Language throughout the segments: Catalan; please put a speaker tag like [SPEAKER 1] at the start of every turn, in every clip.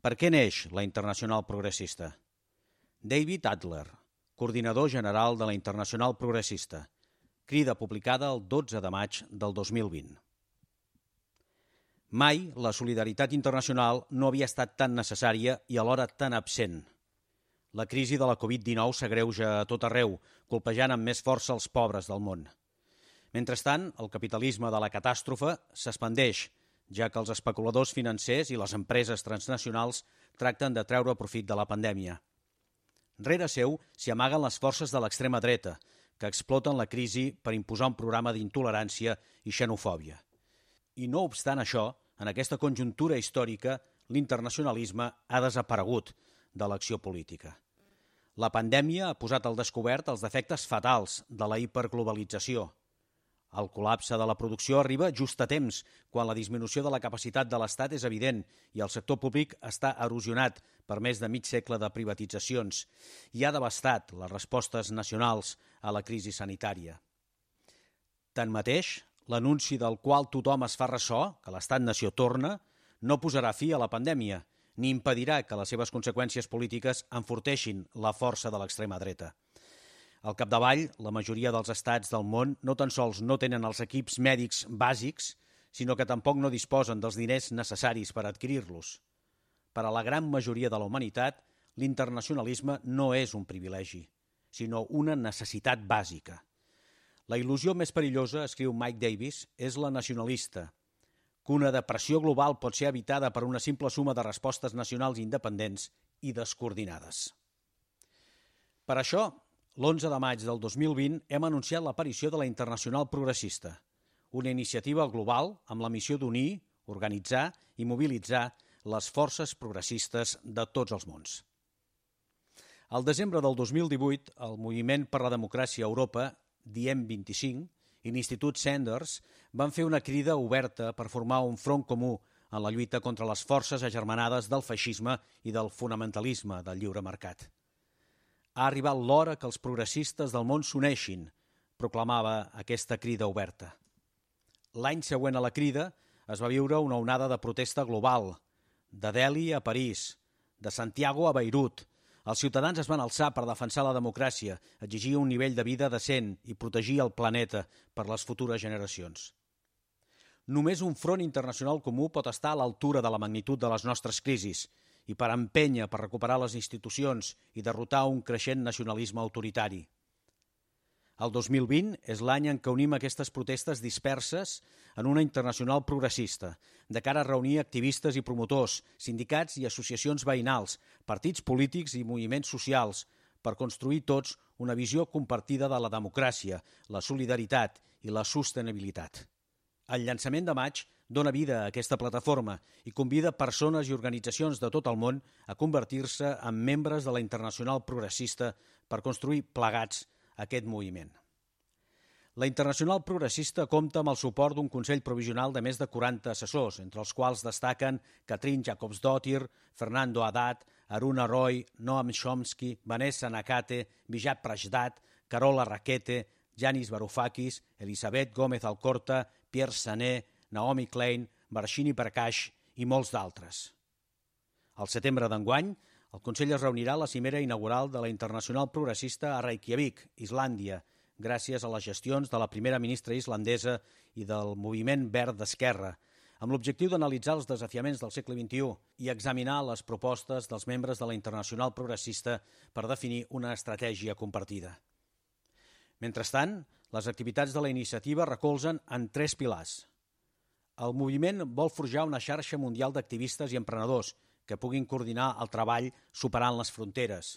[SPEAKER 1] Per què neix la Internacional Progressista? David Adler, coordinador general de la Internacional Progressista. Crida publicada el 12 de maig del 2020. Mai la solidaritat internacional no havia estat tan necessària i alhora tan absent. La crisi de la Covid-19 s'agreuja a tot arreu, colpejant amb més força els pobres del món. Mentrestant, el capitalisme de la catàstrofe s'expandeix, ja que els especuladors financers i les empreses transnacionals tracten de treure profit de la pandèmia. Rere seu s'hi amaguen les forces de l'extrema dreta, que exploten la crisi per imposar un programa d'intolerància i xenofòbia. I no obstant això, en aquesta conjuntura històrica, l'internacionalisme ha desaparegut de l'acció política. La pandèmia ha posat al descobert els defectes fatals de la hiperglobalització – el col·lapse de la producció arriba just a temps, quan la disminució de la capacitat de l'Estat és evident i el sector públic està erosionat per més de mig segle de privatitzacions i ha devastat les respostes nacionals a la crisi sanitària. Tanmateix, l'anunci del qual tothom es fa ressò, que l'Estat-nació torna, no posarà fi a la pandèmia ni impedirà que les seves conseqüències polítiques enforteixin la força de l'extrema dreta. Al capdavall, la majoria dels estats del món no tan sols no tenen els equips mèdics bàsics, sinó que tampoc no disposen dels diners necessaris per adquirir-los. Per a la gran majoria de la humanitat, l'internacionalisme no és un privilegi, sinó una necessitat bàsica. La il·lusió més perillosa, escriu Mike Davis, és la nacionalista, que una depressió global pot ser evitada per una simple suma de respostes nacionals independents i descoordinades. Per això, L'11 de maig del 2020 hem anunciat l'aparició de la Internacional Progressista, una iniciativa global amb la missió d'unir, organitzar i mobilitzar les forces progressistes de tots els mons. Al desembre del 2018, el Moviment per la Democràcia a Europa, Diem 25, i l'Institut Sanders van fer una crida oberta per formar un front comú en la lluita contra les forces agermanades del feixisme i del fonamentalisme del lliure mercat. Ha arribat l'hora que els progressistes del món s'uneixin, proclamava aquesta crida oberta. L'any següent a la crida es va viure una onada de protesta global, de Delhi a París, de Santiago a Beirut. Els ciutadans es van alçar per defensar la democràcia, exigir un nivell de vida decent i protegir el planeta per les futures generacions. Només un front internacional comú pot estar a l'altura de la magnitud de les nostres crisis i per empènyer per recuperar les institucions i derrotar un creixent nacionalisme autoritari. El 2020 és l'any en què unim aquestes protestes disperses en una internacional progressista, de cara a reunir activistes i promotors, sindicats i associacions veïnals, partits polítics i moviments socials, per construir tots una visió compartida de la democràcia, la solidaritat i la sostenibilitat. El llançament de maig dona vida a aquesta plataforma i convida persones i organitzacions de tot el món a convertir-se en membres de la Internacional Progressista per construir plegats aquest moviment. La Internacional Progressista compta amb el suport d'un Consell Provisional de més de 40 assessors, entre els quals destaquen Katrin Jacobsdottir, Fernando Haddad, Aruna Roy, Noam Chomsky, Vanessa Nakate, Vijay Prajdat, Carola Raquete, Janis Varoufakis, Elisabet Gómez Alcorta, Pierre Sané, Naomi Klein, Barshini Prakash i molts d'altres. Al setembre d'enguany, el Consell es reunirà a la cimera inaugural de la Internacional Progressista a Reykjavik, Islàndia, gràcies a les gestions de la primera ministra islandesa i del moviment verd d'esquerra, amb l'objectiu d'analitzar els desafiaments del segle XXI i examinar les propostes dels membres de la Internacional Progressista per definir una estratègia compartida. Mentrestant, les activitats de la iniciativa recolzen en tres pilars – el moviment vol forjar una xarxa mundial d'activistes i emprenedors que puguin coordinar el treball superant les fronteres.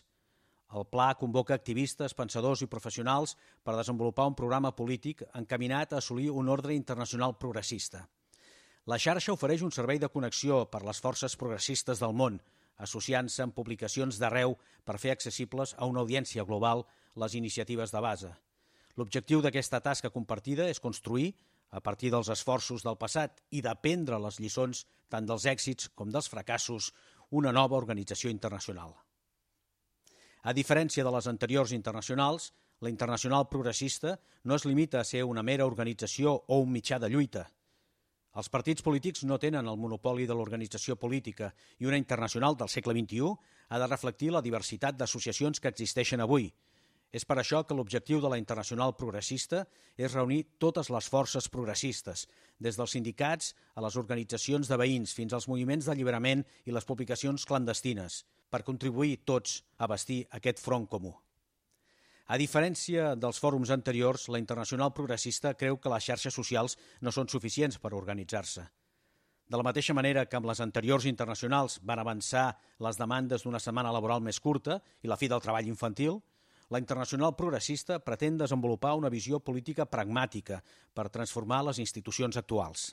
[SPEAKER 1] El pla convoca activistes, pensadors i professionals per desenvolupar un programa polític encaminat a assolir un ordre internacional progressista. La xarxa ofereix un servei de connexió per les forces progressistes del món, associant-se amb publicacions d'arreu per fer accessibles a una audiència global les iniciatives de base. L'objectiu d'aquesta tasca compartida és construir, a partir dels esforços del passat i d'aprendre les lliçons tant dels èxits com dels fracassos, una nova organització internacional. A diferència de les anteriors internacionals, la internacional progressista no es limita a ser una mera organització o un mitjà de lluita. Els partits polítics no tenen el monopoli de l'organització política i una internacional del segle XXI ha de reflectir la diversitat d'associacions que existeixen avui. És per això que l'objectiu de la Internacional Progressista és reunir totes les forces progressistes, des dels sindicats a les organitzacions de veïns fins als moviments d'alliberament i les publicacions clandestines, per contribuir tots a vestir aquest front comú. A diferència dels fòrums anteriors, la Internacional Progressista creu que les xarxes socials no són suficients per organitzar-se. De la mateixa manera que amb les anteriors internacionals van avançar les demandes d'una setmana laboral més curta i la fi del treball infantil, la Internacional Progressista pretén desenvolupar una visió política pragmàtica per transformar les institucions actuals.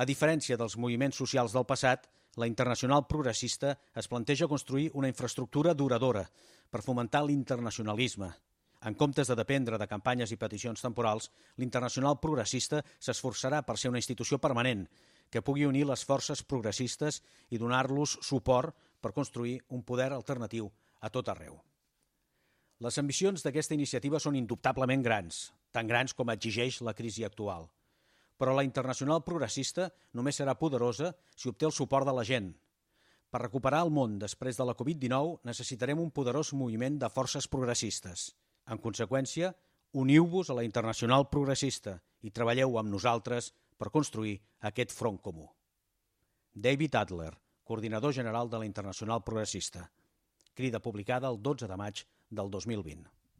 [SPEAKER 1] A diferència dels moviments socials del passat, la Internacional Progressista es planteja construir una infraestructura duradora per fomentar l'internacionalisme. En comptes de dependre de campanyes i peticions temporals, l'Internacional Progressista s'esforçarà per ser una institució permanent que pugui unir les forces progressistes i donar-los suport per construir un poder alternatiu a tot arreu. Les ambicions d'aquesta iniciativa són indubtablement grans, tan grans com exigeix la crisi actual. Però la internacional progressista només serà poderosa si obté el suport de la gent, per recuperar el món després de la Covid-19 necessitarem un poderós moviment de forces progressistes. En conseqüència, uniu-vos a la Internacional Progressista i treballeu amb nosaltres per construir aquest front comú. David Adler, coordinador general de la Internacional Progressista. Crida publicada el 12 de maig del 2020.